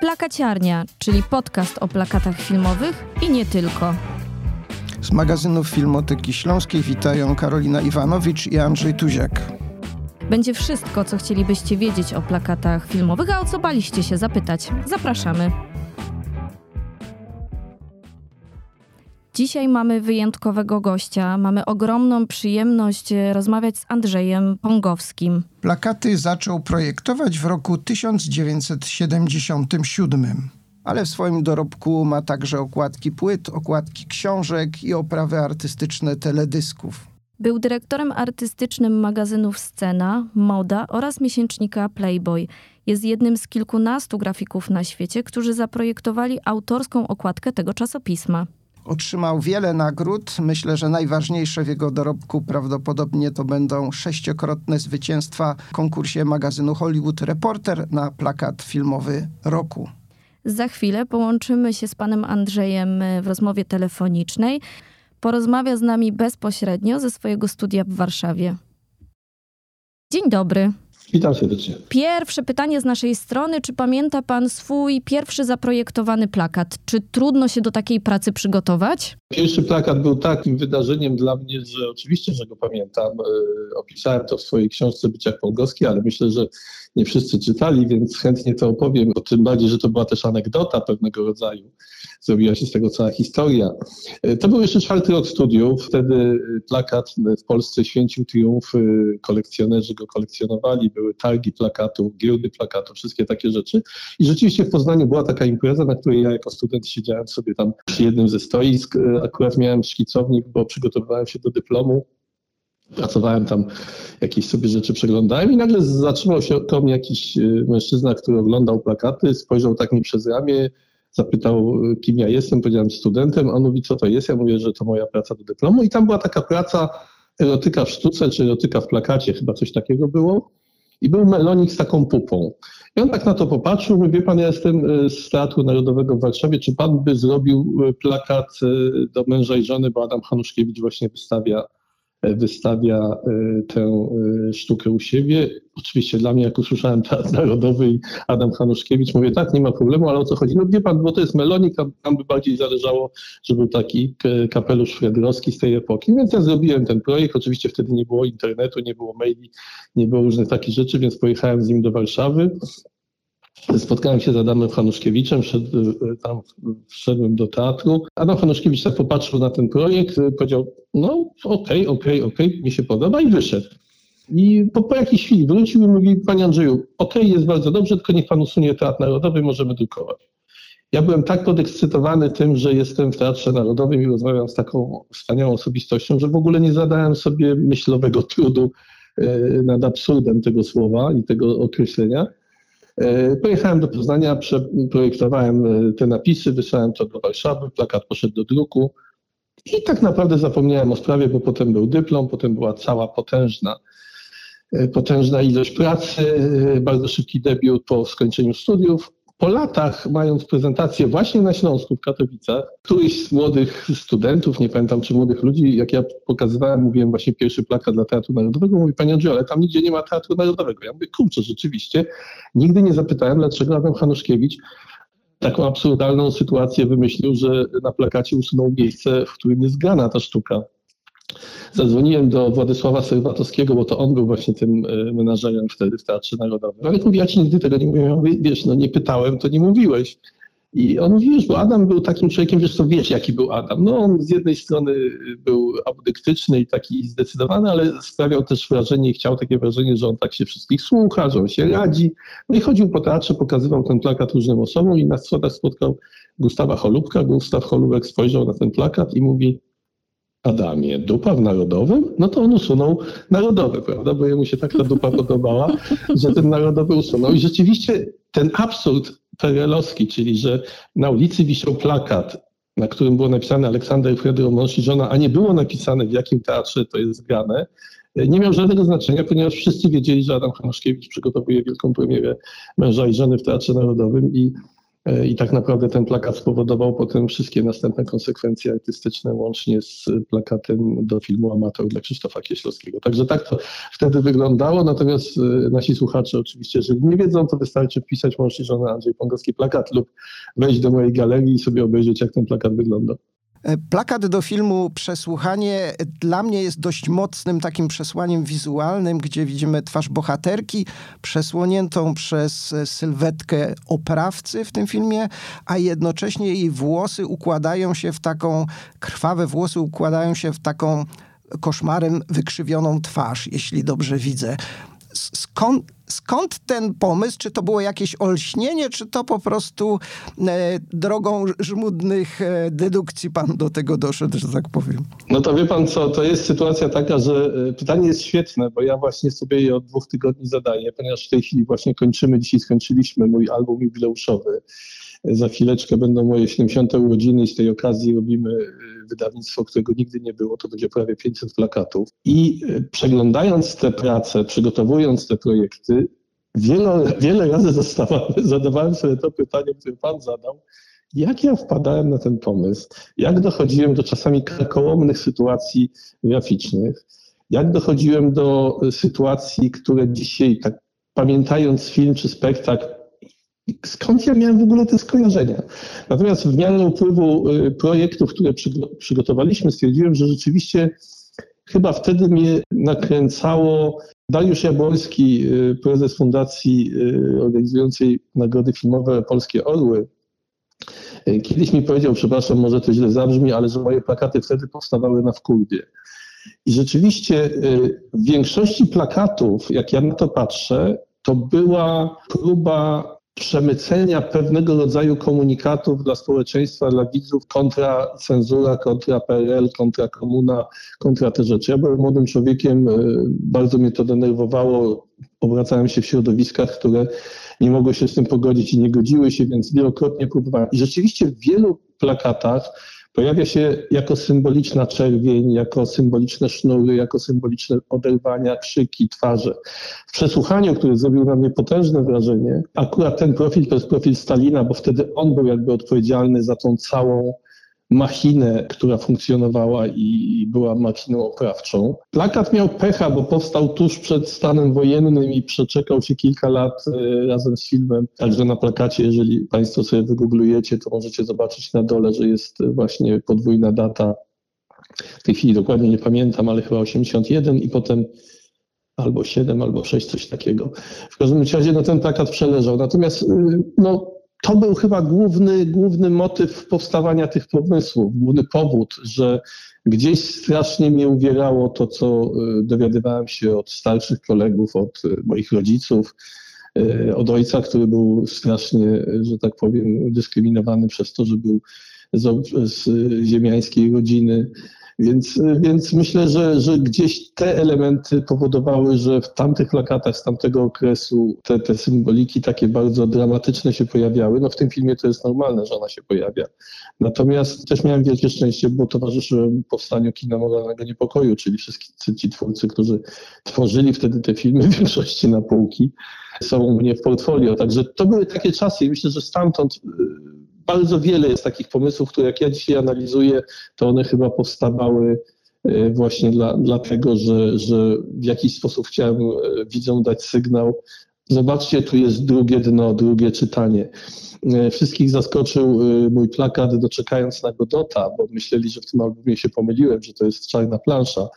Plakaciarnia, czyli podcast o plakatach filmowych i nie tylko. Z magazynów Filmoteki Śląskiej witają Karolina Iwanowicz i Andrzej Tuziak. Będzie wszystko, co chcielibyście wiedzieć o plakatach filmowych, a o co baliście się zapytać. Zapraszamy. Dzisiaj mamy wyjątkowego gościa. Mamy ogromną przyjemność e, rozmawiać z Andrzejem Pongowskim. Plakaty zaczął projektować w roku 1977, ale w swoim dorobku ma także okładki płyt, okładki książek i oprawy artystyczne teledysków. Był dyrektorem artystycznym magazynów Scena, Moda oraz miesięcznika Playboy. Jest jednym z kilkunastu grafików na świecie, którzy zaprojektowali autorską okładkę tego czasopisma. Otrzymał wiele nagród. Myślę, że najważniejsze w jego dorobku prawdopodobnie to będą sześciokrotne zwycięstwa w konkursie magazynu Hollywood Reporter na plakat filmowy roku. Za chwilę połączymy się z panem Andrzejem w rozmowie telefonicznej. Porozmawia z nami bezpośrednio ze swojego studia w Warszawie. Dzień dobry. Witam serdecznie. Pierwsze pytanie z naszej strony. Czy pamięta pan swój pierwszy zaprojektowany plakat? Czy trudno się do takiej pracy przygotować? Pierwszy plakat był takim wydarzeniem dla mnie, że oczywiście, że go pamiętam. E, opisałem to w swojej książce Byciach Polgowski, ale myślę, że nie wszyscy czytali, więc chętnie to opowiem, tym bardziej, że to była też anegdota pewnego rodzaju. Zrobiła się z tego cała historia. E, to był jeszcze czwarty rok studiów. Wtedy plakat w Polsce święcił triumf. Kolekcjonerzy go kolekcjonowali, były targi plakatów, giełdy plakatów, wszystkie takie rzeczy. I rzeczywiście w Poznaniu była taka impreza, na której ja jako student siedziałem sobie tam przy jednym ze stoisk. E, akurat miałem szkicownik, bo przygotowywałem się do dyplomu Pracowałem tam, jakieś sobie rzeczy przeglądałem i nagle zatrzymał się koło mnie jakiś e, mężczyzna, który oglądał plakaty, spojrzał tak mi przez ramię, zapytał, e, kim ja jestem, powiedziałem studentem, on mówi, co to jest, ja mówię, że to moja praca do dyplomu. I tam była taka praca erotyka w sztuce, czy erotyka w plakacie, chyba coś takiego było. I był melonik z taką pupą. I on tak na to popatrzył, mówi, wie pan, ja jestem e, z Teatru Narodowego w Warszawie, czy pan by zrobił plakat do męża i żony, bo Adam Hanuszkiewicz właśnie wystawia wystawia e, tę e, sztukę u siebie. Oczywiście dla mnie, jak usłyszałem Teatr Narodowy i Adam Hanuszkiewicz, mówię, tak, nie ma problemu, ale o co chodzi? No wie pan, bo to jest melonik, tam, tam by bardziej zależało, żeby był taki kapelusz Fredrowski z tej epoki. Więc ja zrobiłem ten projekt. Oczywiście wtedy nie było internetu, nie było maili, nie było różnych takich rzeczy, więc pojechałem z nim do Warszawy. Spotkałem się z Adamem Hanuszkiewiczem, szedł, tam wszedłem do teatru. Adam Hanuszkiewicz tak popatrzył na ten projekt, powiedział, no okej, okay, okej, okay, okej, okay, mi się podoba i wyszedł. I po, po jakiejś chwili wrócił i mówi, panie Andrzeju, okej, jest bardzo dobrze, tylko niech pan usunie Teatr Narodowy, możemy drukować. Ja byłem tak podekscytowany tym, że jestem w Teatrze Narodowym i rozmawiam z taką wspaniałą osobistością, że w ogóle nie zadałem sobie myślowego trudu e, nad absurdem tego słowa i tego określenia. E, pojechałem do Poznania, projektowałem e, te napisy, wysłałem to do Warszawy, plakat poszedł do druku i tak naprawdę zapomniałem o sprawie, bo potem był dyplom, potem była cała potężna, e, potężna ilość pracy, bardzo szybki debiut po skończeniu studiów po latach, mając prezentację właśnie na Śląsku w Katowicach, któryś z młodych studentów, nie pamiętam czy młodych ludzi, jak ja pokazywałem, mówiłem właśnie pierwszy plakat dla Teatru Narodowego, mówi Panie Andrzeju, ale tam nigdzie nie ma Teatru Narodowego. Ja mówię, kurczę, rzeczywiście, nigdy nie zapytałem, dlaczego Adam Hanuszkiewicz taką absurdalną sytuację wymyślił, że na plakacie usunął miejsce, w którym jest grana ta sztuka. Zadzwoniłem do Władysława Serwatowskiego, bo to on był właśnie tym e, menażerem wtedy w Teatrze Narodowym. Ale mówi, ja ci nigdy tego nie mówiłem. Ja mówię, wiesz, no nie pytałem, to nie mówiłeś. I on mówi, wiesz, bo Adam był takim człowiekiem, wiesz co, wiesz jaki był Adam. No on z jednej strony był apodyktyczny i taki zdecydowany, ale sprawiał też wrażenie i chciał takie wrażenie, że on tak się wszystkich słucha, że on się radzi. No i chodził po teatrze, pokazywał ten plakat różnym osobom i na schodach spotkał Gustawa Cholubka. Gustaw Cholubek spojrzał na ten plakat i mówi, Adamie, dupa w narodowym? No to on usunął narodowy, prawda? Bo jemu się tak ta dupa podobała, że ten narodowy usunął. I rzeczywiście ten absurd perelowski, czyli że na ulicy wisiał plakat, na którym było napisane Aleksander Fredro mąż i żona, a nie było napisane w jakim teatrze to jest grane, nie miał żadnego znaczenia, ponieważ wszyscy wiedzieli, że Adam Hanuszkiewicz przygotowuje wielką premierę męża i żony w Teatrze Narodowym i I tak naprawdę ten plakat spowodował potem wszystkie następne konsekwencje artystyczne, łącznie z plakatem do filmu Amator dla Krzysztofa Kieślowskiego. Także tak to wtedy wyglądało, natomiast e, nasi słuchacze oczywiście, jeżeli nie wiedzą, to wystarczy wpisać Mąż żona Andrzej Pongowski plakat lub wejść do mojej galerii i sobie obejrzeć, jak ten plakat wygląda. E, plakat do filmu Przesłuchanie dla mnie jest dość mocnym takim przesłaniem wizualnym, gdzie widzimy twarz bohaterki przesłoniętą przez sylwetkę oprawcy w tym filmie, a jednocześnie jej włosy układają się w taką, krwawe włosy układają się w taką koszmarem wykrzywioną twarz, jeśli dobrze widzę. Skąd, skąd ten pomysł? Czy to było jakieś olśnienie, czy to po prostu e, drogą żmudnych e, dedukcji pan do tego doszedł, że tak powiem? No to wie pan co, to jest sytuacja taka, że e, pytanie jest świetne, bo ja właśnie sobie je od dwóch tygodni zadaję, ponieważ w tej chwili właśnie kończymy, dzisiaj skończyliśmy mój album jubileuszowy. Za chwileczkę będą moje 70. urodziny i z tej okazji robimy y, wydawnictwo, którego nigdy nie było. To będzie prawie 500 plakatów. I y, przeglądając te prace, przygotowując te projekty, wiele, wiele razy zadawałem sobie to pytanie, które pan zadał. Jak ja wpadałem na ten pomysł? Jak dochodziłem do czasami karkołomnych sytuacji graficznych? Jak dochodziłem do y, sytuacji, które dzisiaj, tak pamiętając film czy spektakl, skąd ja miałem w ogóle te skojarzenia. Natomiast w miarę upływu y, projektów, które przygotowaliśmy, stwierdziłem, że rzeczywiście chyba wtedy mnie nakręcało Dariusz Jabłorski, y, prezes fundacji y, organizującej nagrody filmowe Polskie Orły. Kiedyś mi powiedział, przepraszam, może to źle zabrzmi, ale że moje plakaty wtedy powstawały na wkurwie. I rzeczywiście w większości plakatów, jak ja na to patrzę, to była próba przemycenia pewnego rodzaju komunikatów dla społeczeństwa, dla widzów kontra cenzura, kontra PRL, kontra komuna, kontra te rzeczy. Ja byłem młodym człowiekiem, e, bardzo mnie to denerwowało. Obracałem się w środowiskach, które nie mogły się z tym pogodzić i nie godziły się, więc wielokrotnie próbowałem. I rzeczywiście w wielu plakatach pojawia się jako symboliczna czerwień, jako symboliczne sznury, jako symboliczne oderwania, krzyki, twarze. W przesłuchaniu, który zrobił na mnie potężne wrażenie, akurat ten profil to jest profil Stalina, bo wtedy on był jakby odpowiedzialny za tą całą machinę, która funkcjonowała i była machiną oprawczą. Plakat miał pecha, bo powstał tuż przed stanem wojennym i przeczekał się kilka lat e, razem z filmem. Także na plakacie, jeżeli Państwo sobie wygooglujecie, to możecie zobaczyć na dole, że jest właśnie podwójna data. W tej chwili dokładnie nie pamiętam, ale chyba 81 i potem albo 7, albo 6, coś takiego. W każdym razie no, ten plakat przeleżał. Natomiast y, no, to był chyba główny, główny motyw powstawania tych pomysłów, główny powód, że gdzieś strasznie mnie uwierało to, co y, dowiadywałem się od starszych kolegów, od y, moich rodziców, y, od ojca, który był strasznie, że tak powiem, dyskryminowany przez to, że był z, z ziemiańskiej rodziny więc, więc myślę, że, że gdzieś te elementy powodowały, że w tamtych plakatach z tamtego okresu te, te symboliki takie bardzo dramatyczne się pojawiały. No w tym filmie to jest normalne, że ona się pojawia. Natomiast też miałem wielkie szczęście, bo towarzyszyłem powstaniu kina moralnego niepokoju, czyli wszyscy ci twórcy, którzy tworzyli wtedy te filmy w większości na półki, są u mnie w portfolio. Także to były takie czasy i myślę, że stamtąd bardzo wiele jest takich pomysłów, które jak ja dzisiaj analizuję, to one chyba powstawały e, właśnie dla, dlatego, że, że w jakiś sposób chciałem e, widzom dać sygnał. Zobaczcie, tu jest drugie dno, drugie czytanie. E, wszystkich zaskoczył mój plakat doczekając na Godota, bo myśleli, że w tym albumie się pomyliłem, że to jest czarna plansza.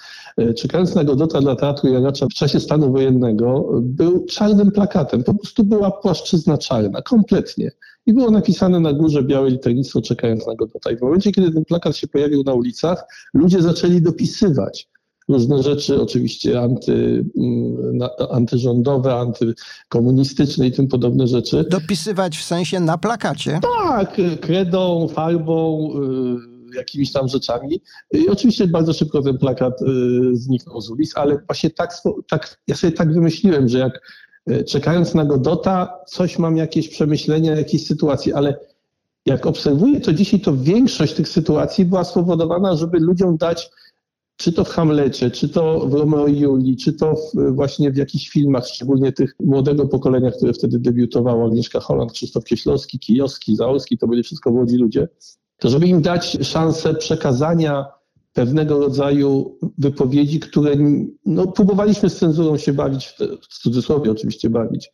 Czekając na Godota dla Teatru Jaracza w czasie stanu wojennego był czarnym plakatem. Po prostu była płaszczyzna czarna, kompletnie i było napisane na górze białe liternictwo czekając na Godota. I w momencie, kiedy ten plakat się pojawił na ulicach, ludzie zaczęli dopisywać różne rzeczy, oczywiście anty, mm, antyrządowe, antykomunistyczne i tym podobne rzeczy. Dopisywać w sensie na plakacie? Tak, kredą, farbą, y, jakimiś tam rzeczami. I oczywiście bardzo szybko ten plakat y, zniknął z ulic, ale właśnie tak, tak ja sobie tak wymyśliłem, że jak czekając na Godota, coś mam jakieś przemyślenia, jakieś sytuacje, ale jak obserwuję to dzisiaj, to większość tych sytuacji była spowodowana, żeby ludziom dać czy to w Hamlecie, czy to w Romeo i Julii, czy to w, właśnie w jakichś filmach, szczególnie tych młodego pokolenia, które wtedy debiutowało, Agnieszka Holland, Krzysztof Kieślowski, Kijowski, Zaorski, to byli wszystko młodzi ludzie, to żeby im dać szansę przekazania pewnego rodzaju wypowiedzi, które no, próbowaliśmy z cenzurą się bawić, w cudzysłowie oczywiście bawić,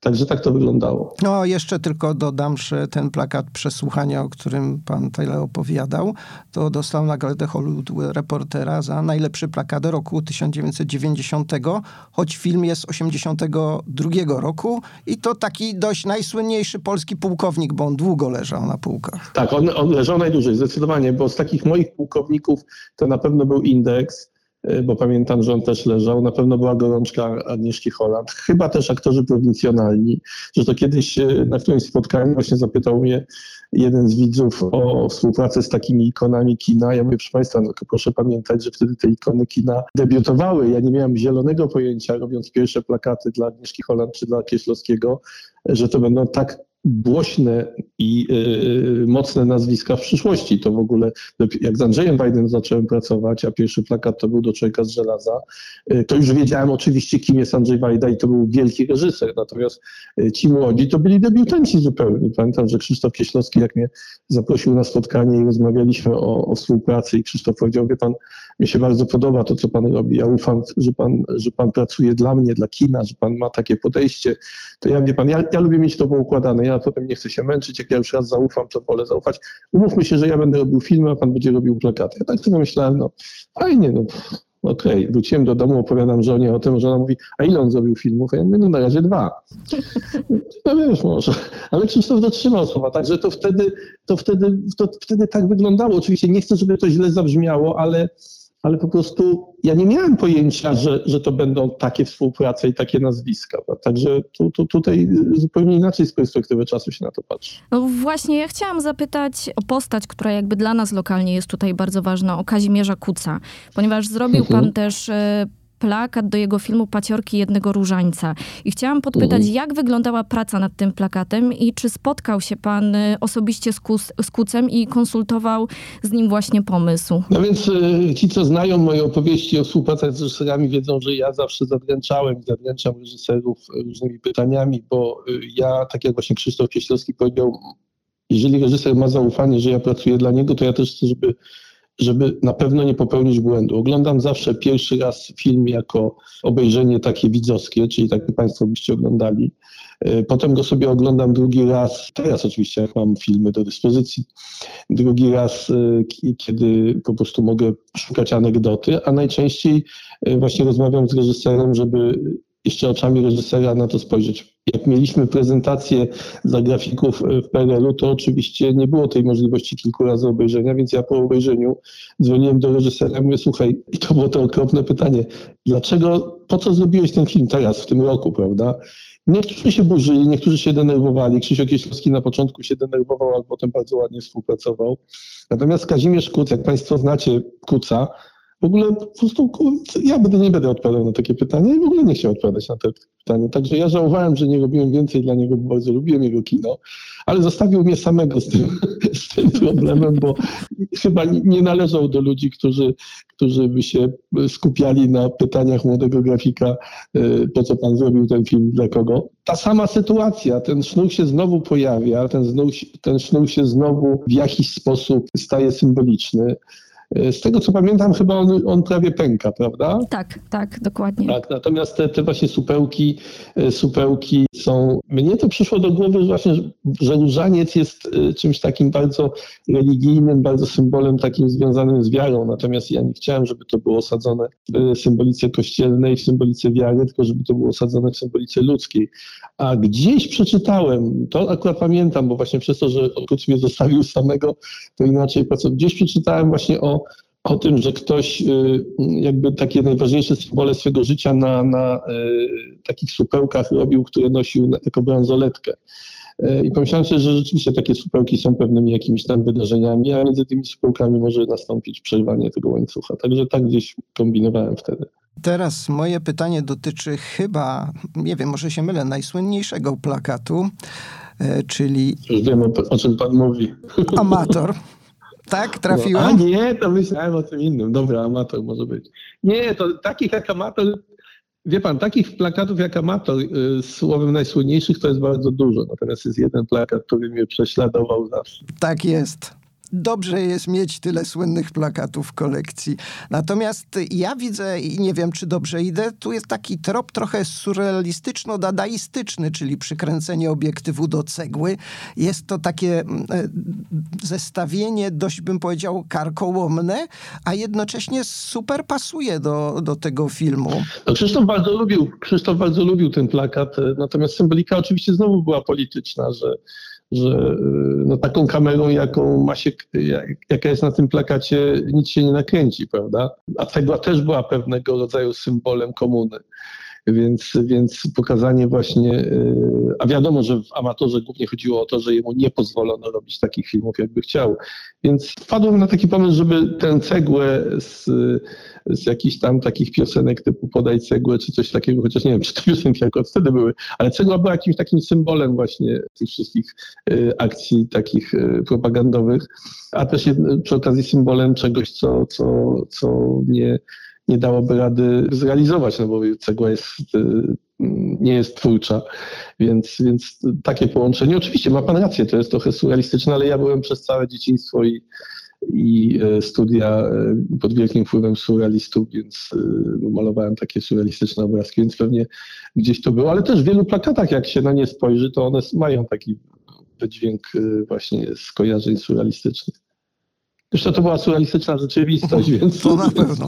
Także tak to wyglądało. No, jeszcze tylko dodam, że ten plakat przesłuchania, o którym pan Taylor opowiadał, to dostał nagrodę Hollywood Reportera za najlepszy plakat roku 1990, choć film jest 82 roku i to taki dość najsłynniejszy polski pułkownik, bo on długo leżał na półkach. Tak, on, on leżał najdłużej, zdecydowanie, bo z takich moich pułkowników to na pewno był Indeks, bo pamiętam, że on też leżał. Na pewno była gorączka Agnieszki Holland. Chyba też aktorzy prowincjonalni. Że to kiedyś y, na którymś spotkaniu właśnie zapytał mnie jeden z widzów o współpracę z takimi ikonami kina. Ja mówię, proszę Państwa, no, proszę pamiętać, że wtedy te ikony kina debiutowały. Ja nie miałem zielonego pojęcia, robiąc pierwsze plakaty dla Agnieszki Holland czy dla Kieślowskiego, że to będą tak głośne i y, mocne nazwiska w przyszłości. To w ogóle, jak z Andrzejem Biden zacząłem pracować, a pierwszy plakat to był do Człowieka z żelaza, y, to już wiedziałem oczywiście, kim jest Andrzej Wajda i to był wielki reżyser. Natomiast y, ci młodzi to byli debiutanci zupełnie. Pamiętam, że Krzysztof Kieślowski, jak mnie zaprosił na spotkanie i rozmawialiśmy o, o współpracy i Krzysztof powiedział, wie pan, mi się bardzo podoba to, co pan robi. Ja ufam, że pan, że pan pracuje dla mnie, dla kina, że pan ma takie podejście. To ja, wie pan, ja, ja lubię mieć to poukładane. Ja potem nie chcę się męczyć. Jak ja już raz zaufam, to wolę zaufać. Umówmy się, że ja będę robił filmy, a pan będzie robił plakaty. Ja tak sobie myślałem, no fajnie, no okej. Okay. Wróciłem do domu, opowiadam żonie o tym, że ona mówi, a ile on zrobił filmów? Ja mówię, no na razie dwa. No wiesz, może. Ale Krzysztof dotrzymał słowa, także to wtedy, to wtedy, to wtedy tak wyglądało. Oczywiście nie chcę, żeby to źle zabrzmiało, ale ale po prostu ja nie miałem pojęcia, że, że to będą takie współprace i takie nazwiska. Także tu, tu, tutaj zupełnie inaczej z perspektywy czasu się na to patrzy. No właśnie, ja chciałam zapytać o postać, która jakby dla nas lokalnie jest tutaj bardzo ważna, o Kazimierza Kuca, ponieważ zrobił mhm. pan też e, plakat do jego filmu Paciorki jednego różańca. I chciałam podpytać, mhm. jak wyglądała praca nad tym plakatem i czy spotkał się pan y, osobiście z, Kus, z Kucem i konsultował z nim właśnie pomysł? No więc y, ci, co znają moje opowieści o współpracy z reżyserami, wiedzą, że ja zawsze zadręczałem i zadręczam reżyserów różnymi pytaniami, bo y, ja, tak jak właśnie Krzysztof Kieślowski powiedział, jeżeli reżyser ma zaufanie, że ja pracuję dla niego, to ja też chcę, żeby żeby na pewno nie popełnić błędu. Oglądam zawsze pierwszy raz film jako obejrzenie takie widzowskie, czyli tak jak Państwo byście oglądali. E, potem go sobie oglądam drugi raz, teraz oczywiście jak mam filmy do dyspozycji, drugi raz, e, kiedy po prostu mogę szukać anegdoty, a najczęściej e, właśnie rozmawiam z reżyserem, żeby jeszcze oczami reżysera na to spojrzeć. Jak mieliśmy prezentację dla grafików w PRL-u, to oczywiście nie było tej możliwości kilku razy obejrzenia, więc ja po obejrzeniu dzwoniłem do reżysera i mówię, słuchaj, i to było to okropne pytanie, dlaczego, po co zrobiłeś ten film teraz, w tym roku, prawda? Niektórzy się burzyli, niektórzy się denerwowali. Krzysiek Kieślowski na początku się denerwował, ale potem bardzo ładnie współpracował. Natomiast Kazimierz Kuc, jak Państwo znacie Kuca, w ogóle po prostu ja nie będę odpowiadał na takie pytania i w ogóle nie chciał odpowiadać na te pytania. Także ja żałowałem, że nie robiłem więcej dla niego, bo bardzo lubiłem jego kino, ale zostawił mnie samego z tym, z tym problemem, bo chyba nie należał do ludzi, którzy, którzy by się skupiali na pytaniach młodego grafika, y, po co pan zrobił ten film, dla kogo. Ta sama sytuacja, ten sznur się znowu pojawia, ten, znów, ten sznur się znowu w jakiś sposób staje symboliczny. E, z tego co pamiętam, chyba on, on prawie pęka, prawda? Tak, tak, dokładnie. Tak, natomiast te, te właśnie supełki, e, supełki są. Mnie to przyszło do głowy że właśnie, że różaniec jest e, czymś takim bardzo religijnym, bardzo symbolem takim związanym z wiarą. Natomiast ja nie chciałem, żeby to było osadzone w symbolice kościelnej, w symbolice wiary, tylko żeby to było osadzone w symbolice ludzkiej. A gdzieś przeczytałem, to akurat pamiętam, bo właśnie przez to, że Okuc mnie zostawił samego, to inaczej pracował. Gdzieś przeczytałem właśnie o o tym, że ktoś y, jakby takie najważniejsze symbole swojego życia na, na y, takich supełkach robił, które nosił jako bransoletkę. Y, I pomyślałem sobie, że rzeczywiście takie supełki są pewnymi jakimiś tam wydarzeniami, a między tymi supełkami może nastąpić przerwanie tego łańcucha. Także tak gdzieś kombinowałem wtedy. Teraz moje pytanie dotyczy chyba, nie wiem, może się mylę, najsłynniejszego plakatu, czyli... Już wiem, o, o czym pan mówi. Amator. Tak, trafiłem? No, a nie, to myślałem o tym innym. Dobra, amator może być. Nie, to takich jak amator, wie pan, takich plakatów jak amator, y, słowem najsłynniejszych to jest bardzo dużo. Natomiast jest jeden plakat, który mnie prześladował zawsze. Tak jest dobrze jest mieć tyle słynnych plakatów w kolekcji. Natomiast ja widzę, i nie wiem, czy dobrze idę, tu jest taki trop trochę surrealistyczno-dadaistyczny, czyli przykręcenie obiektywu do cegły. Jest to takie mm, e, zestawienie dość, bym powiedział, karkołomne, a jednocześnie super pasuje do, do tego filmu. No, Krzysztof bardzo lubił, Krzysztof bardzo lubił ten plakat, e, natomiast symbolika oczywiście znowu była polityczna, że że y, no, taką kamerą, jaką ma się, jaka jest na tym plakacie, nic się nie nakręci, prawda? A tego też była pewnego rodzaju symbolem komuny. Więc, więc pokazanie właśnie, y, a wiadomo, że w amatorze głównie chodziło o to, że jemu nie pozwolono robić takich filmów, jakby chciał. Więc wpadłem na taki pomysł, żeby tę cegłę z, z jakichś tam takich piosenek typu Podaj cegłę, czy coś takiego, chociaż nie wiem, czy te piosenki akurat wtedy były, ale cegła była jakimś takim symbolem właśnie tych wszystkich y, akcji takich y, propagandowych, a też przy okazji symbolem czegoś, co, co, co nie nie dałoby rady zrealizować, no bo cegła jest, y, nie jest twórcza, więc, więc takie połączenie. Oczywiście ma pan rację, to jest trochę surrealistyczne, ale ja byłem przez całe dzieciństwo i, i e, studia e, pod wielkim wpływem surrealistów, więc e, no, malowałem takie surrealistyczne obrazki, więc pewnie gdzieś to było, ale też w wielu plakatach, jak się na nie spojrzy, to one mają taki wydźwięk właśnie skojarzeń surrealistycznych. Zresztą to była surrealistyczna rzeczywistość, więc... To na pewno.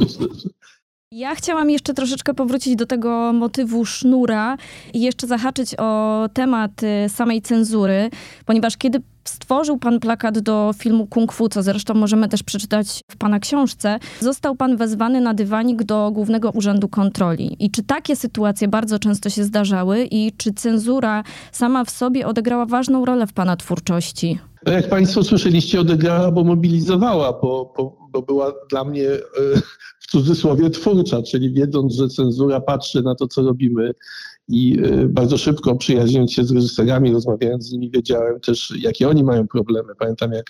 Ja chciałam jeszcze troszeczkę powrócić do tego motywu sznura i jeszcze zahaczyć o temat y, samej cenzury, ponieważ kiedy stworzył pan plakat do filmu Kung Fu, co zresztą możemy też przeczytać w pana książce, został pan wezwany na dywanik do Głównego Urzędu Kontroli. I czy takie sytuacje bardzo często się zdarzały i czy cenzura sama w sobie odegrała ważną rolę w pana twórczości? No jak Państwo słyszeliście, odegrała, bo mobilizowała, bo, bo, bo była dla mnie e, w cudzysłowie twórcza, czyli wiedząc, że cenzura patrzy na to, co robimy i e, bardzo szybko przyjaźniąc się z reżyserami, rozmawiając z nimi, wiedziałem też, jakie oni mają problemy. Pamiętam, jak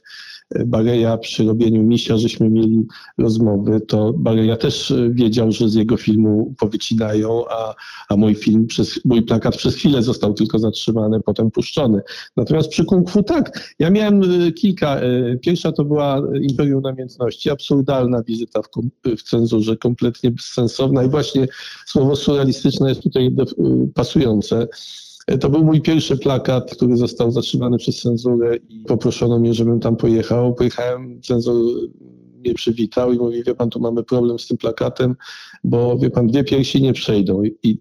Bareja przy robieniu Misia, żeśmy mieli rozmowy, to Bareja też wiedział, że z jego filmu powycinają, a, a mój film, przez, mój plakat przez chwilę został tylko zatrzymany, potem puszczony. Natomiast przy Kung Fu tak, ja miałem e, kilka. E, pierwsza to była Imperium Namiętności, absurdalna wizyta w, w cenzurze, kompletnie bezsensowna i właśnie słowo surrealistyczne jest tutaj pasujące. To był mój pierwszy plakat, który został zatrzymany przez cenzurę i poproszono mnie, żebym tam pojechał. Pojechałem, cenzor mnie przywitał i mówi, wie pan, tu mamy problem z tym plakatem, bo wie pan, dwie piersi nie przejdą. I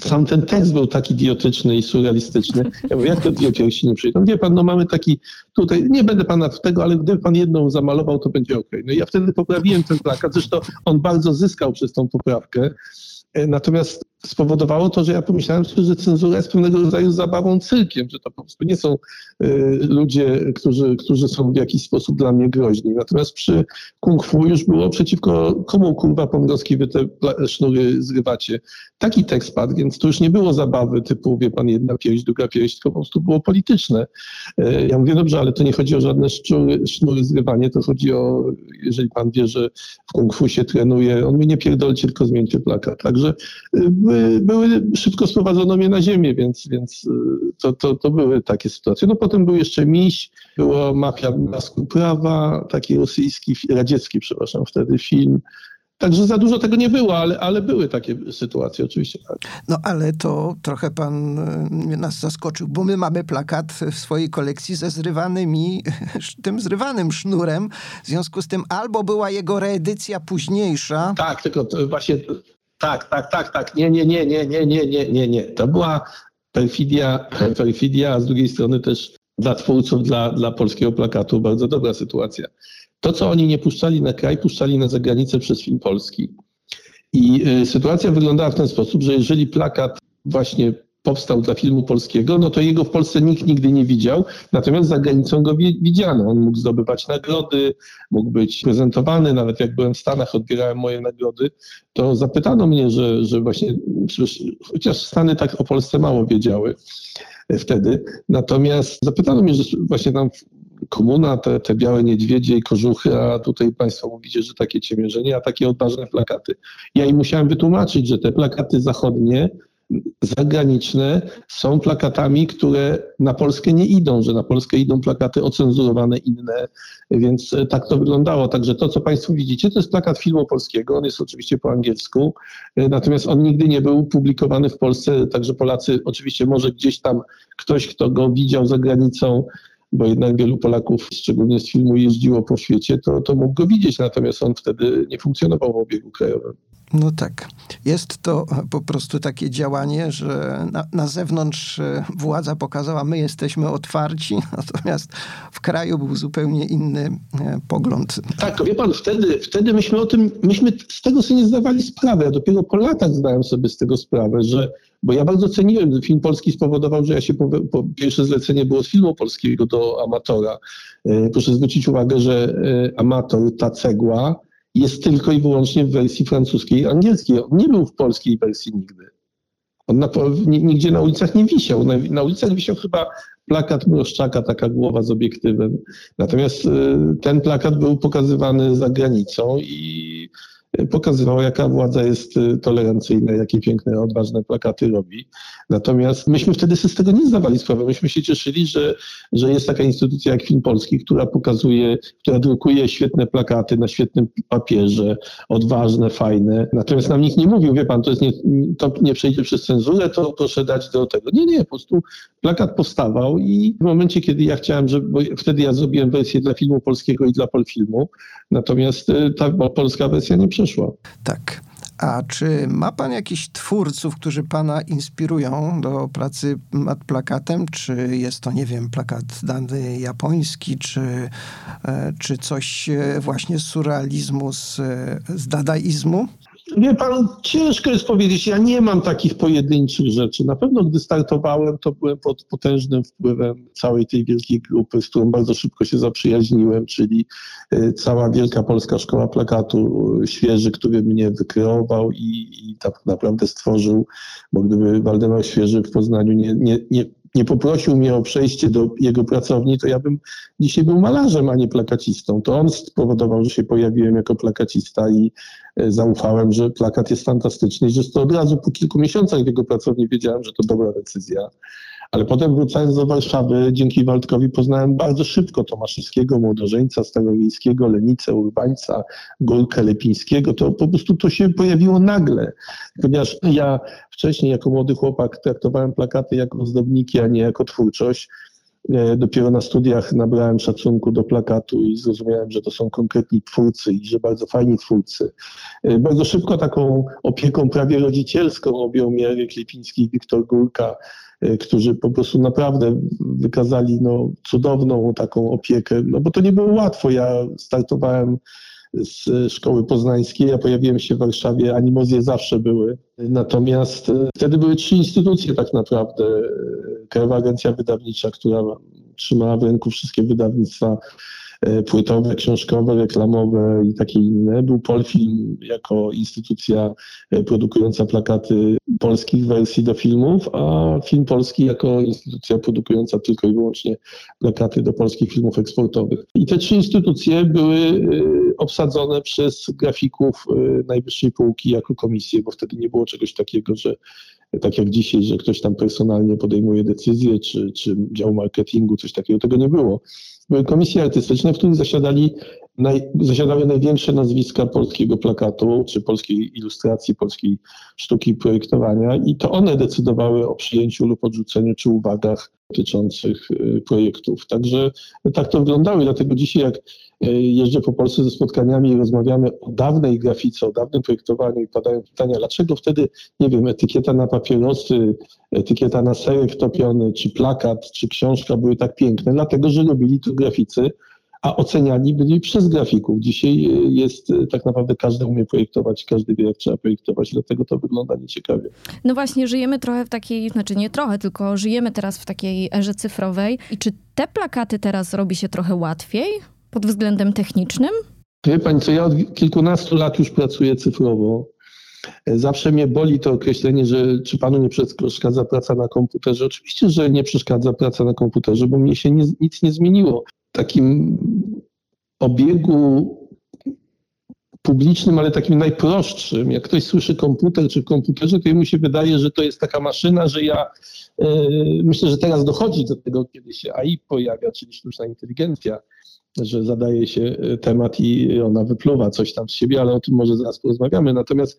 sam ten tekst był tak idiotyczny i surrealistyczny. Ja mówię, jak to dwie piersi nie przejdą? Wie pan, no mamy taki tutaj, nie będę pana tego, ale gdyby pan jedną zamalował, to będzie ok. No i ja wtedy poprawiłem ten plakat, zresztą on bardzo zyskał przez tą poprawkę. E, natomiast spowodowało to, że ja pomyślałem sobie, że cenzura jest pewnego rodzaju zabawą cyrkiem, że to po prostu nie są y, ludzie, którzy, którzy są w jakiś sposób dla mnie groźni. Natomiast przy kung fu już było przeciwko komu kurwa Pongowski wy te sznury zrywacie. Taki tekst padł, więc to już nie było zabawy typu, wie pan, jedna pierś, druga pierś, tylko po prostu było polityczne. Y, ja mówię, dobrze, ale to nie chodzi o żadne sznury, sznury zrywanie, to chodzi o, jeżeli pan wie, że w kung fu się trenuje, on mi nie pierdolcie, tylko zmieńcie plakat. Także y, były, były szybko sprowadzono mnie na ziemię, więc, więc y, to, to, to były takie sytuacje. No potem był jeszcze Miś, było Mafia Blasku Prawa, taki rosyjski, radziecki, przepraszam, wtedy film. Także za dużo tego nie było, ale, ale były takie sytuacje, oczywiście. Tak. No ale to trochę pan y, nas zaskoczył, bo my mamy plakat w swojej kolekcji ze zrywanymi, tym zrywanym sznurem. W związku z tym albo była jego reedycja późniejsza. Tak, tylko właśnie tak, tak, tak, tak. Nie, nie, nie, nie, nie, nie, nie, nie, nie. To była perfidia, perfidia, a z drugiej strony też dla twórców, dla, dla polskiego plakatu bardzo dobra sytuacja. To, co oni nie puszczali na kraj, puszczali na zagranicę przez film polski. I y, sytuacja wyglądała w ten sposób, że jeżeli plakat właśnie powstał dla filmu polskiego, no to jego w Polsce nikt nigdy nie widział, natomiast za granicą go widziano. On mógł zdobywać nagrody, mógł być prezentowany, nawet jak byłem w Stanach, odbierałem moje nagrody, to zapytano mnie, że, że właśnie, chociaż Stany tak o Polsce mało wiedziały wtedy, natomiast zapytano mnie, że właśnie tam komuna, te, te białe niedźwiedzie i kożuchy, a tutaj Państwo mówicie, że takie ciemiężenie, a takie odważne plakaty. Ja im musiałem wytłumaczyć, że te plakaty zachodnie zagraniczne są plakatami, które na Polskę nie idą, że na Polskę idą plakaty ocenzurowane inne, więc e, tak to wyglądało. Także to, co Państwo widzicie, to jest plakat filmu polskiego, on jest oczywiście po angielsku, e, natomiast on nigdy nie był publikowany w Polsce, także Polacy oczywiście może gdzieś tam ktoś, kto go widział za granicą, bo jednak wielu Polaków, szczególnie z filmu, jeździło po świecie, to, to mógł go widzieć, natomiast on wtedy nie funkcjonował w obiegu krajowym. No tak. Jest to po prostu takie działanie, że na, na, zewnątrz e, władza pokazała, my jesteśmy otwarci, natomiast w kraju był zupełnie inny e, pogląd. Tak, wie pan, wtedy, wtedy myśmy o tym, myśmy z tego sobie nie zdawali sprawy. Ja dopiero po latach zdałem sobie z tego sprawę, że, bo ja bardzo ceniłem, film polski spowodował, że ja się po, po pierwsze zlecenie było z filmu polskiego do amatora. E, proszę zwrócić uwagę, że amator, ta cegła, jest tylko i wyłącznie w wersji francuskiej i angielskiej. On nie był w polskiej wersji nigdy. On na, nigdzie na ulicach nie wisiał. Na, na ulicach wisiał chyba plakat Mroszczaka, taka głowa z obiektywem. Natomiast y, ten plakat był pokazywany za granicą i pokazywał, jaka władza jest y, tolerancyjna, jakie piękne, odważne plakaty robi. Natomiast myśmy wtedy sobie z tego nie zdawali sprawy. Myśmy się cieszyli, że, że jest taka instytucja jak Film Polski, która pokazuje, która drukuje świetne plakaty na świetnym papierze, odważne, fajne. Natomiast nam nikt nie mówił, wie pan, to, jest nie, to nie przejdzie przez cenzurę, to proszę dać do tego. Nie, nie, po prostu plakat powstawał i w momencie, kiedy ja chciałem, żeby, bo wtedy ja zrobiłem wersję dla filmu polskiego i dla Polfilmu, natomiast y, ta polska wersja nie przeszła. Tak. A czy ma pan jakichś twórców, którzy pana inspirują do pracy nad plakatem? Czy jest to, nie wiem, plakat dany japoński, czy, e, czy coś e, właśnie z surrealizmu, z, z dadaizmu? Wie pan, ciężko jest powiedzieć. Ja nie mam takich pojedynczych rzeczy. Na pewno, gdy startowałem, to byłem pod potężnym wpływem całej tej wielkiej grupy, z którą bardzo szybko się zaprzyjaźniłem, czyli e, cała Wielka Polska Szkoła Plakatu e, Świeży, który mnie wykreował i, i tak naprawdę stworzył, bo gdyby Waldemar Świeży w Poznaniu nie, nie, nie nie poprosił mnie o przejście do jego pracowni, to ja bym dzisiaj był malarzem, a nie plakacistą. To on spowodował, że się pojawiłem jako plakacista i e, zaufałem, że plakat jest fantastyczny i że to od razu po kilku miesiącach w jego pracowni wiedziałem, że to dobra decyzja. Ale potem wrócając do Warszawy, dzięki Waldkowi poznałem bardzo szybko Tomaszewskiego, Młodożeńca, Starowiejskiego, Lenicę, Urbańca, Górkę Lepińskiego. To po prostu to się pojawiło nagle, ponieważ ja wcześniej jako młody chłopak traktowałem plakaty jako ozdobniki, a nie jako twórczość. E, dopiero na studiach nabrałem szacunku do plakatu i zrozumiałem, że to są konkretni twórcy i że bardzo fajni twórcy. E, bardzo szybko taką opieką prawie rodzicielską objął mnie Eryk Lipiński i Wiktor Górka, którzy po prostu naprawdę wykazali no, cudowną taką opiekę, no bo to nie było łatwo. Ja startowałem z szkoły poznańskiej. Ja pojawiłem się w Warszawie, animozje zawsze były. Natomiast e, wtedy były trzy instytucje tak naprawdę. Krajowa Agencja Wydawnicza, która trzymała w ręku wszystkie wydawnictwa płytowe, książkowe, reklamowe i takie inne. Był Polfilm jako instytucja e, produkująca plakaty polskich wersji do filmów, a Film Polski jako instytucja produkująca tylko i wyłącznie plakaty do polskich filmów eksportowych. I te trzy instytucje były e, obsadzone przez grafików najwyższej półki jako komisje, bo wtedy nie było czegoś takiego, że tak jak dzisiaj, że ktoś tam personalnie podejmuje decyzje, czy, czy dział marketingu, coś takiego, tego nie było komisje artystyczne, w których zasiadali naj, zasiadały największe nazwiska polskiego plakatu, czy polskiej ilustracji, polskiej sztuki projektowania i to one decydowały o przyjęciu lub odrzuceniu, czy uwagach dotyczących y, projektów. Także tak to wyglądało i dlatego dzisiaj jak y, jeżdżę po Polsce ze spotkaniami i rozmawiamy o dawnej grafice, o dawnym projektowaniu i padają pytania, dlaczego wtedy, nie wiem, etykieta na papierosy, etykieta na serek topiony, czy plakat, czy książka były tak piękne, dlatego, że robili to graficy a oceniani byli przez grafików. Dzisiaj e, jest e, tak naprawdę każdy umie projektować, każdy wie, jak trzeba projektować, dlatego to wygląda nieciekawie. No właśnie, żyjemy trochę w takiej, znaczy nie trochę, tylko żyjemy teraz w takiej erze cyfrowej. I czy te plakaty teraz robi się trochę łatwiej pod względem technicznym? Wie pani co, ja od kilkunastu lat już pracuję cyfrowo. E, zawsze mnie boli to określenie, że czy panu nie przeszkadza praca na komputerze. Oczywiście, że nie przeszkadza praca na komputerze, bo mnie się nie, nic nie zmieniło. Takim obiegu publicznym, ale takim najprostszym. Jak ktoś słyszy komputer czy w komputerze, to mu się wydaje, że to jest taka maszyna, że ja yy, myślę, że teraz dochodzi do tego, kiedy się AI pojawia, czyli sztuczna inteligencja, że zadaje się e, temat i ona wypluwa coś tam z siebie, ale o tym może zaraz porozmawiamy. Natomiast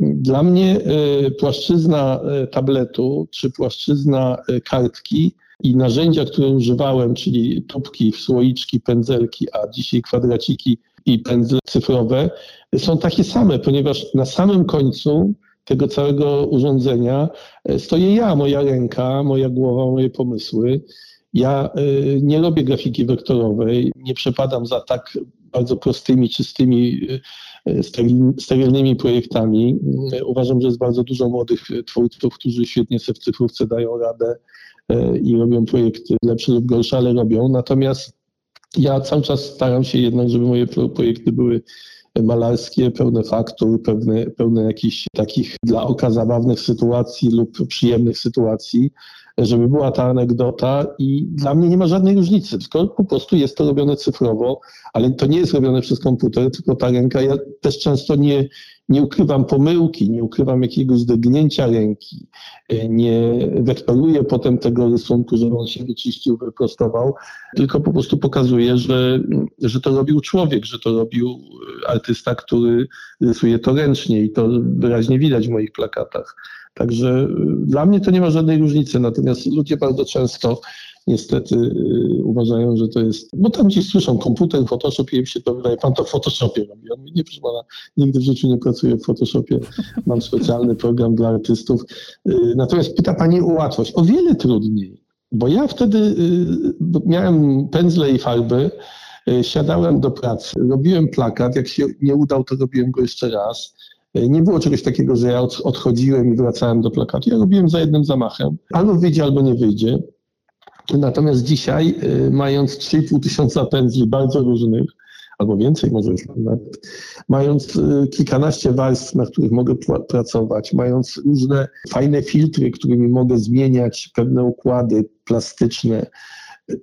dla mnie e, płaszczyzna tabletu czy płaszczyzna kartki i narzędzia, które używałem, czyli tubki, słoiczki, pędzelki, a dzisiaj kwadraciki i pędzle cyfrowe, są takie same, ponieważ na samym końcu tego całego urządzenia e, stoję ja, moja ręka, moja głowa, moje pomysły. Ja e, nie robię grafiki wektorowej, nie przepadam za tak bardzo prostymi, czystymi, e, sterylnymi projektami. Uważam, że jest bardzo dużo młodych twórców, którzy świetnie sobie w cyfrówce dają radę i robią projekty lepsze lub gorsze, ale robią. Natomiast ja cały czas staram się jednak, żeby moje projekty były malarskie, pełne faktur, pełne, pełne jakichś takich dla oka zabawnych sytuacji lub przyjemnych sytuacji, żeby była ta anegdota i dla mnie nie ma żadnej różnicy, tylko po prostu jest to robione cyfrowo, ale to nie jest robione przez komputer, tylko ta ręka. Ja też często nie, nie ukrywam pomyłki, nie ukrywam jakiegoś drgnięcia ręki, e, nie wektoruję potem tego rysunku, żeby on się wyczyścił, wyprostował, tylko po prostu pokazuję, że, że to robił człowiek, że to robił artysta, który rysuje to ręcznie i to wyraźnie widać w moich plakatach. Także e, dla mnie to nie ma żadnej różnicy, natomiast ludzie bardzo często niestety y, uważają, że to jest, bo tam gdzieś słyszą komputer, Photoshop i im się to wydaje, pan to w Photoshopie robi. On mówi, nie proszę pana, nigdy w życiu nie pracuję w Photoshopie, mam specjalny program dla artystów. Y, natomiast pyta pani o łatwość. O wiele trudniej, bo ja wtedy y, miałem pędzle i farby, siadałem do pracy, robiłem plakat, jak się nie udał, to robiłem go jeszcze raz. Nie było czegoś takiego, że ja odchodziłem i wracałem do plakatu. Ja robiłem za jednym zamachem. Albo wyjdzie, albo nie wyjdzie. Natomiast dzisiaj, y, mając 3,5 tysiąca pędzli bardzo różnych, albo więcej może już nawet, mając y, kilkanaście warstw, na których mogę pracować, mając różne fajne filtry, którymi mogę zmieniać pewne układy plastyczne,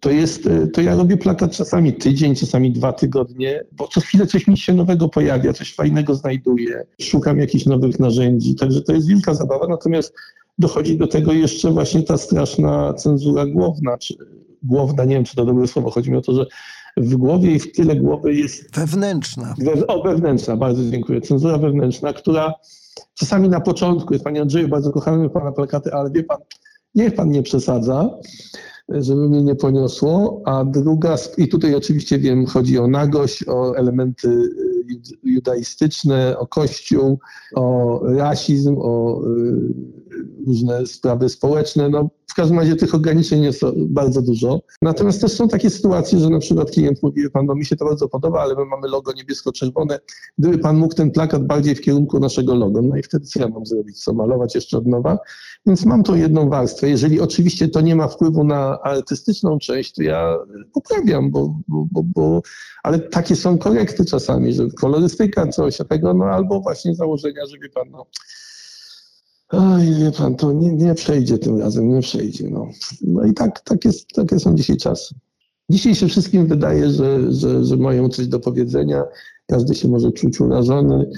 to jest, y, to ja robię plakat czasami tydzień, czasami dwa tygodnie, bo co chwilę coś mi się nowego pojawia, coś fajnego znajduję, szukam jakichś nowych narzędzi, także to jest wielka zabawa, natomiast dochodzi do tego jeszcze właśnie ta straszna cenzura głowna, czy głowna, nie wiem, czy to dobre słowo, chodzi mi o to, że w głowie i w tyle głowy jest... Wewnętrzna. We, o, wewnętrzna, bardzo dziękuję. Cenzura wewnętrzna, która czasami na początku jest, panie Andrzeju, bardzo kochamy pana plakaty, ale wie pan, niech pan nie przesadza, żeby mnie nie poniosło, a druga, i tutaj oczywiście wiem, chodzi o nagość, o elementy y, judaistyczne, o kościół, o rasizm, o y, różne sprawy społeczne. No, w każdym razie tych ograniczeń jest bardzo dużo. Natomiast też są takie sytuacje, że na przykład klient mówi, pan, no mi się to bardzo podoba, ale my mamy logo niebiesko-czerwone. Gdyby pan mógł ten plakat bardziej w kierunku naszego logo, no i wtedy co ja mam zrobić? Co, malować jeszcze od nowa? Więc mam tą jedną warstwę. Jeżeli oczywiście to nie ma wpływu na artystyczną część, to ja poprawiam, bo, bo, bo, bo ale takie są korekty czasami, że kolorystyka, coś takiego, no albo właśnie założenia, że wie pan, no Oj, wie pan, to nie, nie przejdzie tym razem, nie przejdzie. No, no i tak, tak jest, takie są dzisiaj czasy. Dzisiaj się wszystkim wydaje, że, że, że mają coś do powiedzenia, każdy się może czuć urażony.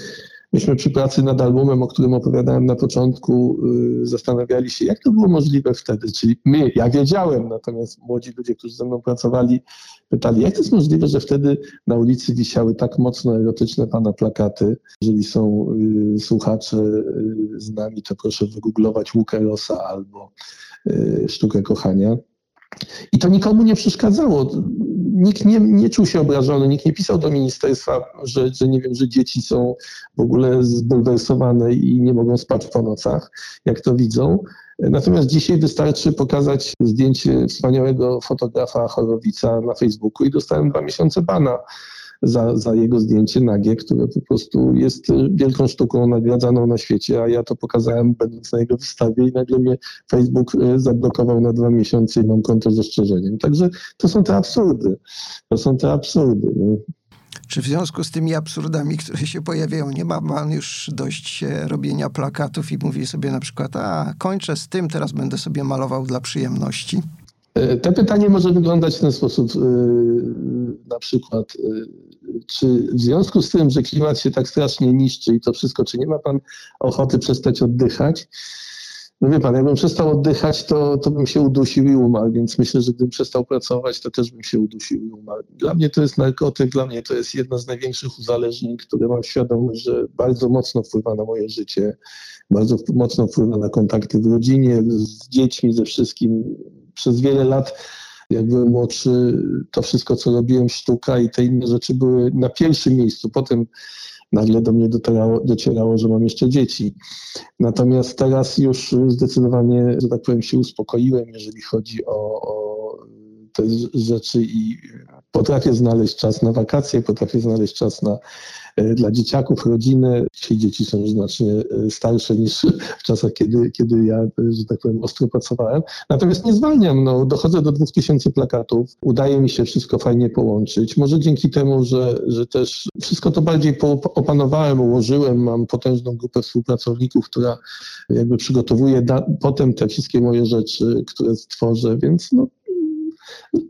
Myśmy przy pracy nad albumem, o którym opowiadałem na początku, y, zastanawiali się, jak to było możliwe wtedy. Czyli my, ja wiedziałem, natomiast młodzi ludzie, którzy ze mną pracowali, pytali, jak to jest możliwe, że wtedy na ulicy wisiały tak mocno erotyczne pana plakaty. Jeżeli są y, słuchacze y, z nami, to proszę wygooglować Łukę Rosa albo Sztukę Kochania. I to nikomu nie przeszkadzało. Nikt nie, nie czuł się obrażony, nikt nie pisał do ministerstwa, że, że nie wiem, że dzieci są w ogóle zbulwersowane i nie mogą spać po nocach, jak to widzą. Natomiast dzisiaj wystarczy pokazać zdjęcie wspaniałego fotografa Chorowica na Facebooku i dostałem dwa miesiące bana za, za jego zdjęcie nagie, które po prostu jest wielką sztuką nagradzaną na świecie, a ja to pokazałem będąc na jego wystawie i nagle mnie Facebook e, zablokował na dwa miesiące i mam konto z ostrzeżeniem. Także to są te absurdy. To są te absurdy. No. Czy w związku z tymi absurdami, które się pojawiają, nie ma pan już dość robienia plakatów i mówi sobie na przykład, a kończę z tym, teraz będę sobie malował dla przyjemności? Te pytanie może wyglądać w ten sposób. Na przykład, czy w związku z tym, że klimat się tak strasznie niszczy i to wszystko, czy nie ma pan ochoty przestać oddychać? No wie pan, jakbym przestał oddychać, to, to bym się udusił i umarł, więc myślę, że gdybym przestał pracować, to też bym się udusił i umarł. Dla mnie to jest narkotyk, dla mnie to jest jedno z największych uzależnień, które mam świadomość, że bardzo mocno wpływa na moje życie, bardzo mocno wpływa na kontakty w rodzinie, z dziećmi, ze wszystkim. Przez wiele lat jak byłem młodszy, to wszystko, co robiłem, sztuka i te inne rzeczy były na pierwszym miejscu. Potem nagle do mnie docierało, że mam jeszcze dzieci. Natomiast teraz już zdecydowanie, że tak powiem, się uspokoiłem, jeżeli chodzi o, o te rzeczy i potrafię znaleźć czas na wakacje, potrafię znaleźć czas na E, dla dzieciaków, rodziny. Dzisiaj dzieci są już znacznie e, starsze niż w czasach, kiedy, kiedy ja, e, że tak powiem, ostro pracowałem. Natomiast nie zwalniam, no, dochodzę do 2000 plakatów, udaje mi się wszystko fajnie połączyć. Może dzięki temu, że, że też wszystko to bardziej opanowałem, ułożyłem, mam potężną grupę współpracowników, która jakby przygotowuje potem te wszystkie moje rzeczy, które stworzę, więc no,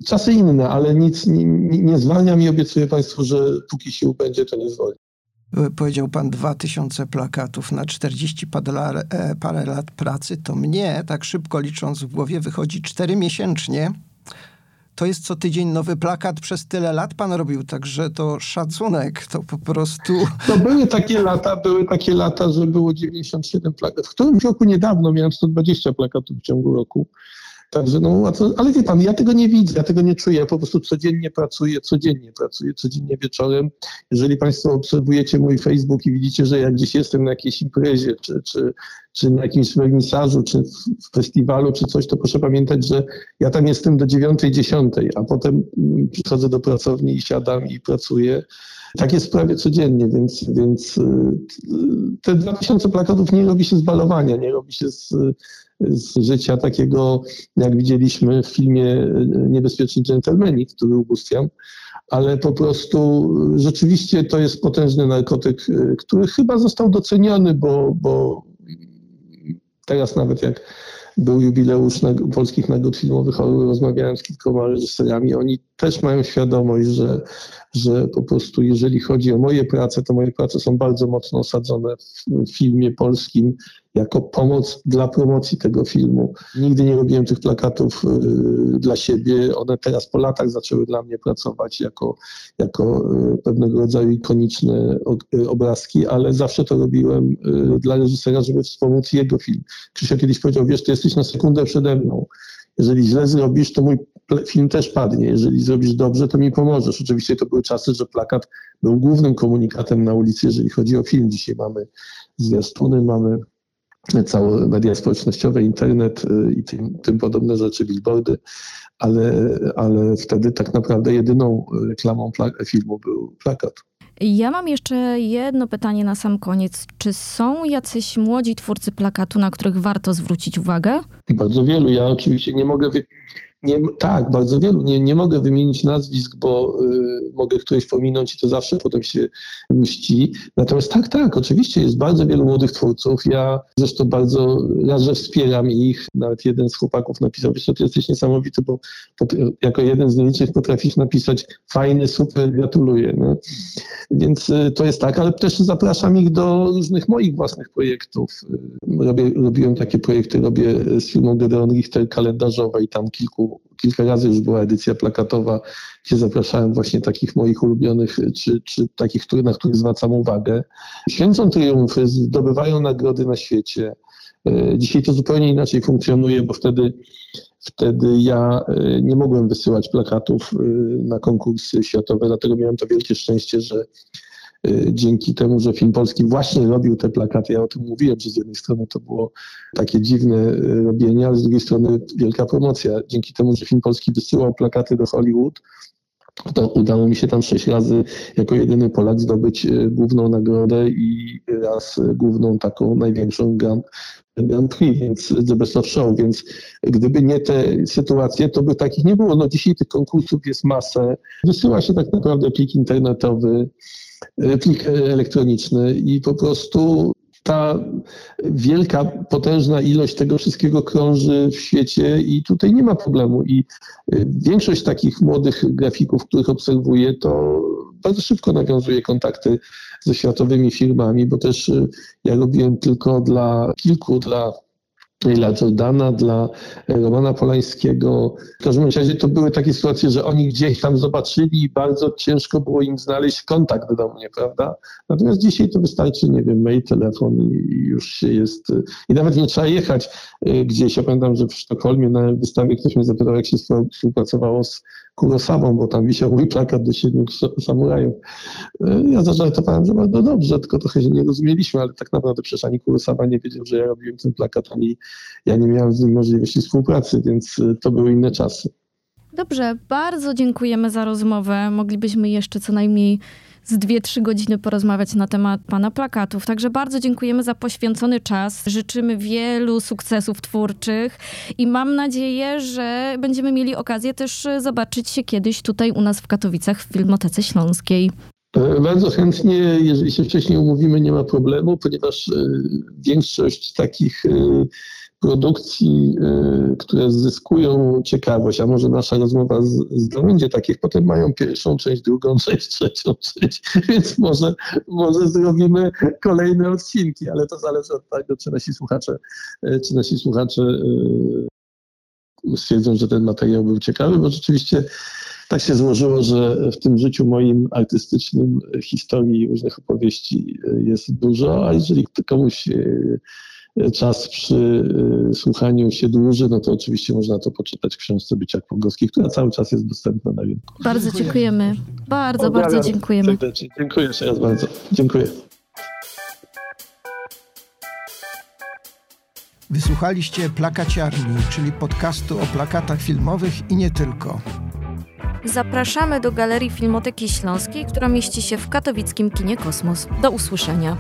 Czasy inne, ale nic nie, nie zwalniam i obiecuję Państwu, że póki sił będzie, to nie zwolni. Powiedział pan 2000 plakatów na 40 e, parę lat pracy, to mnie, tak szybko licząc w głowie, wychodzi 4 miesięcznie. To jest co tydzień nowy plakat, przez tyle lat pan robił, także to szacunek, to po prostu... To były takie lata, były takie lata, że było 97 plakatów. W którymś roku niedawno miałem 120 plakatów w ciągu roku. Także no, ale wie pan, ja tego nie widzę, ja tego nie czuję, ja po prostu codziennie pracuję, codziennie pracuję, codziennie wieczorem. Jeżeli państwo obserwujecie mój Facebook i widzicie, że jak gdzieś jestem na jakiejś imprezie, czy, czy, czy na jakimś wernisażu, czy w festiwalu, czy coś, to proszę pamiętać, że ja tam jestem do dziewiątej, dziesiątej, a potem mm, przychodzę do pracowni i siadam i pracuję. Tak jest prawie codziennie, więc, więc y, te 2000 plakatów nie robi się z balowania, nie robi się z, z życia takiego, jak widzieliśmy w filmie Niebezpieczni dżentelmeni, który ubóstwiam, ale po prostu rzeczywiście to jest potężny narkotyk, który chyba został doceniony, bo, bo teraz nawet jak był jubileusz polskich nagród filmowych, rozmawiałem z kilkoma reżyserami, oni też mają świadomość, że, że po prostu jeżeli chodzi o moje prace, to moje prace są bardzo mocno osadzone w filmie polskim jako pomoc dla promocji tego filmu. Nigdy nie robiłem tych plakatów y, dla siebie. One teraz po latach zaczęły dla mnie pracować jako, jako y, pewnego rodzaju ikoniczne y, obrazki, ale zawsze to robiłem dla reżysera, żeby wspomóc jego film. Krzysia kiedyś powiedział, wiesz, ty jesteś na sekundę przede mną. Jeżeli źle zrobisz, to mój film też padnie. Jeżeli zrobisz dobrze, to mi pomożesz. Oczywiście to były czasy, że plakat był głównym komunikatem na ulicy, jeżeli chodzi o film. Dzisiaj mamy zwiastuny, mamy całe media społecznościowe, internet y, i tym, tym podobne rzeczy, billboardy, ale, ale wtedy tak naprawdę jedyną reklamą filmu był plakat. Ja mam jeszcze jedno pytanie na sam koniec. Czy są jacyś młodzi twórcy plakatu, na których warto zwrócić uwagę? Bardzo wielu. Ja oczywiście nie mogę nie, tak, bardzo wielu. Nie, nie mogę wymienić nazwisk, bo y, mogę któreś pominąć i to zawsze potem się mści. Natomiast tak, tak, oczywiście jest bardzo wielu młodych twórców. Ja zresztą bardzo raz, że wspieram ich. Nawet jeden z chłopaków napisał, że ty jesteś niesamowity, bo jako jeden z nielicznych potrafisz napisać fajny, super, gratuluję. No. Więc y, to jest tak, ale też zapraszam ich do różnych moich własnych projektów. Y, robię, robiłem takie projekty, robię z filmą Gedeon Richter kalendarzowe i tam kilku kilka razy już była edycja plakatowa, gdzie zapraszałem właśnie takich moich ulubionych, czy, czy takich, na których zwracam uwagę. Święcą triumfy, zdobywają nagrody na świecie. E, dzisiaj to zupełnie inaczej funkcjonuje, bo wtedy, wtedy ja e, nie mogłem wysyłać plakatów e, na konkursy światowe, dlatego miałem to wielkie szczęście, że dzięki temu, że film polski właśnie robił te plakaty. Ja o tym mówiłem, że z jednej strony to było takie dziwne robienie, ale z drugiej strony wielka promocja. Dzięki temu, że film polski wysyłał plakaty do Hollywood, to udało mi się tam sześć razy jako jedyny Polak zdobyć y, główną nagrodę i raz główną taką największą Grand, Grand Prix, więc The Best of Show, więc gdyby nie te sytuacje, to by takich nie było. No dzisiaj tych konkursów jest masę. Wysyła się tak naprawdę plik internetowy, plik elektroniczny i po prostu ta wielka, potężna ilość tego wszystkiego krąży w świecie i tutaj nie ma problemu. I y, większość takich młodych grafików, których obserwuję, to bardzo szybko nawiązuje kontakty ze światowymi firmami, bo też y, ja robiłem tylko dla kilku, dla dla Jordana, dla Romana Polańskiego. W każdym razie to były takie sytuacje, że oni gdzieś tam zobaczyli i bardzo ciężko było im znaleźć kontakt do mnie, prawda? Natomiast dzisiaj to wystarczy, nie wiem, mail, telefon i już się jest... I nawet nie trzeba jechać y, gdzieś. Ja pamiętam, że w Sztokholmie na wystawie ktoś mnie zapytał, jak się współpracowało z Kurosawą, bo tam wisiał mój plakat do siedmiu samurajów. Y, ja zażartowałem, że bardzo dobrze, tylko trochę się nie rozumieliśmy, ale tak naprawdę przecież ani Kurosawa nie wiedział, że ja robiłem ten plakat, ani ja nie miałem z nim możliwości współpracy, więc y, to były inne czasy. Dobrze, bardzo dziękujemy za rozmowę. Moglibyśmy jeszcze co najmniej z 2-3 godziny porozmawiać na temat pana plakatów. Także bardzo dziękujemy za poświęcony czas. Życzymy wielu sukcesów twórczych i mam nadzieję, że będziemy mieli okazję też zobaczyć się kiedyś tutaj u nas w Katowicach w Filmotece Śląskiej. E, bardzo chętnie, jeżeli się wcześniej umówimy, nie ma problemu, ponieważ e, większość takich e, produkcji, y, które zyskują ciekawość, a może nasza rozmowa zdobędzie takich, potem mają pierwszą część, drugą część, trzecią część, więc może, może zrobimy kolejne odcinki, ale to zależy od tego, czy nasi słuchacze, y, czy nasi słuchacze y, stwierdzą, że ten materiał był ciekawy, bo rzeczywiście tak się złożyło, że w tym życiu moim artystycznym historii różnych opowieści jest dużo, a jeżeli komuś czas przy y, słuchaniu się dłuży, no to oczywiście można to poczytać w książce Bycia Pogowskich, która cały czas jest dostępna na rynku. Bardzo dziękujemy. Bardzo, bardzo dziękujemy. Dziękuję jeszcze raz bardzo. Dziękuję. Wysłuchaliście Plakaciarni, czyli podcastu o plakatach filmowych i nie tylko. Zapraszamy do Galerii Filmoteki Śląskiej, która mieści się w katowickim kinie Kosmos. Do usłyszenia.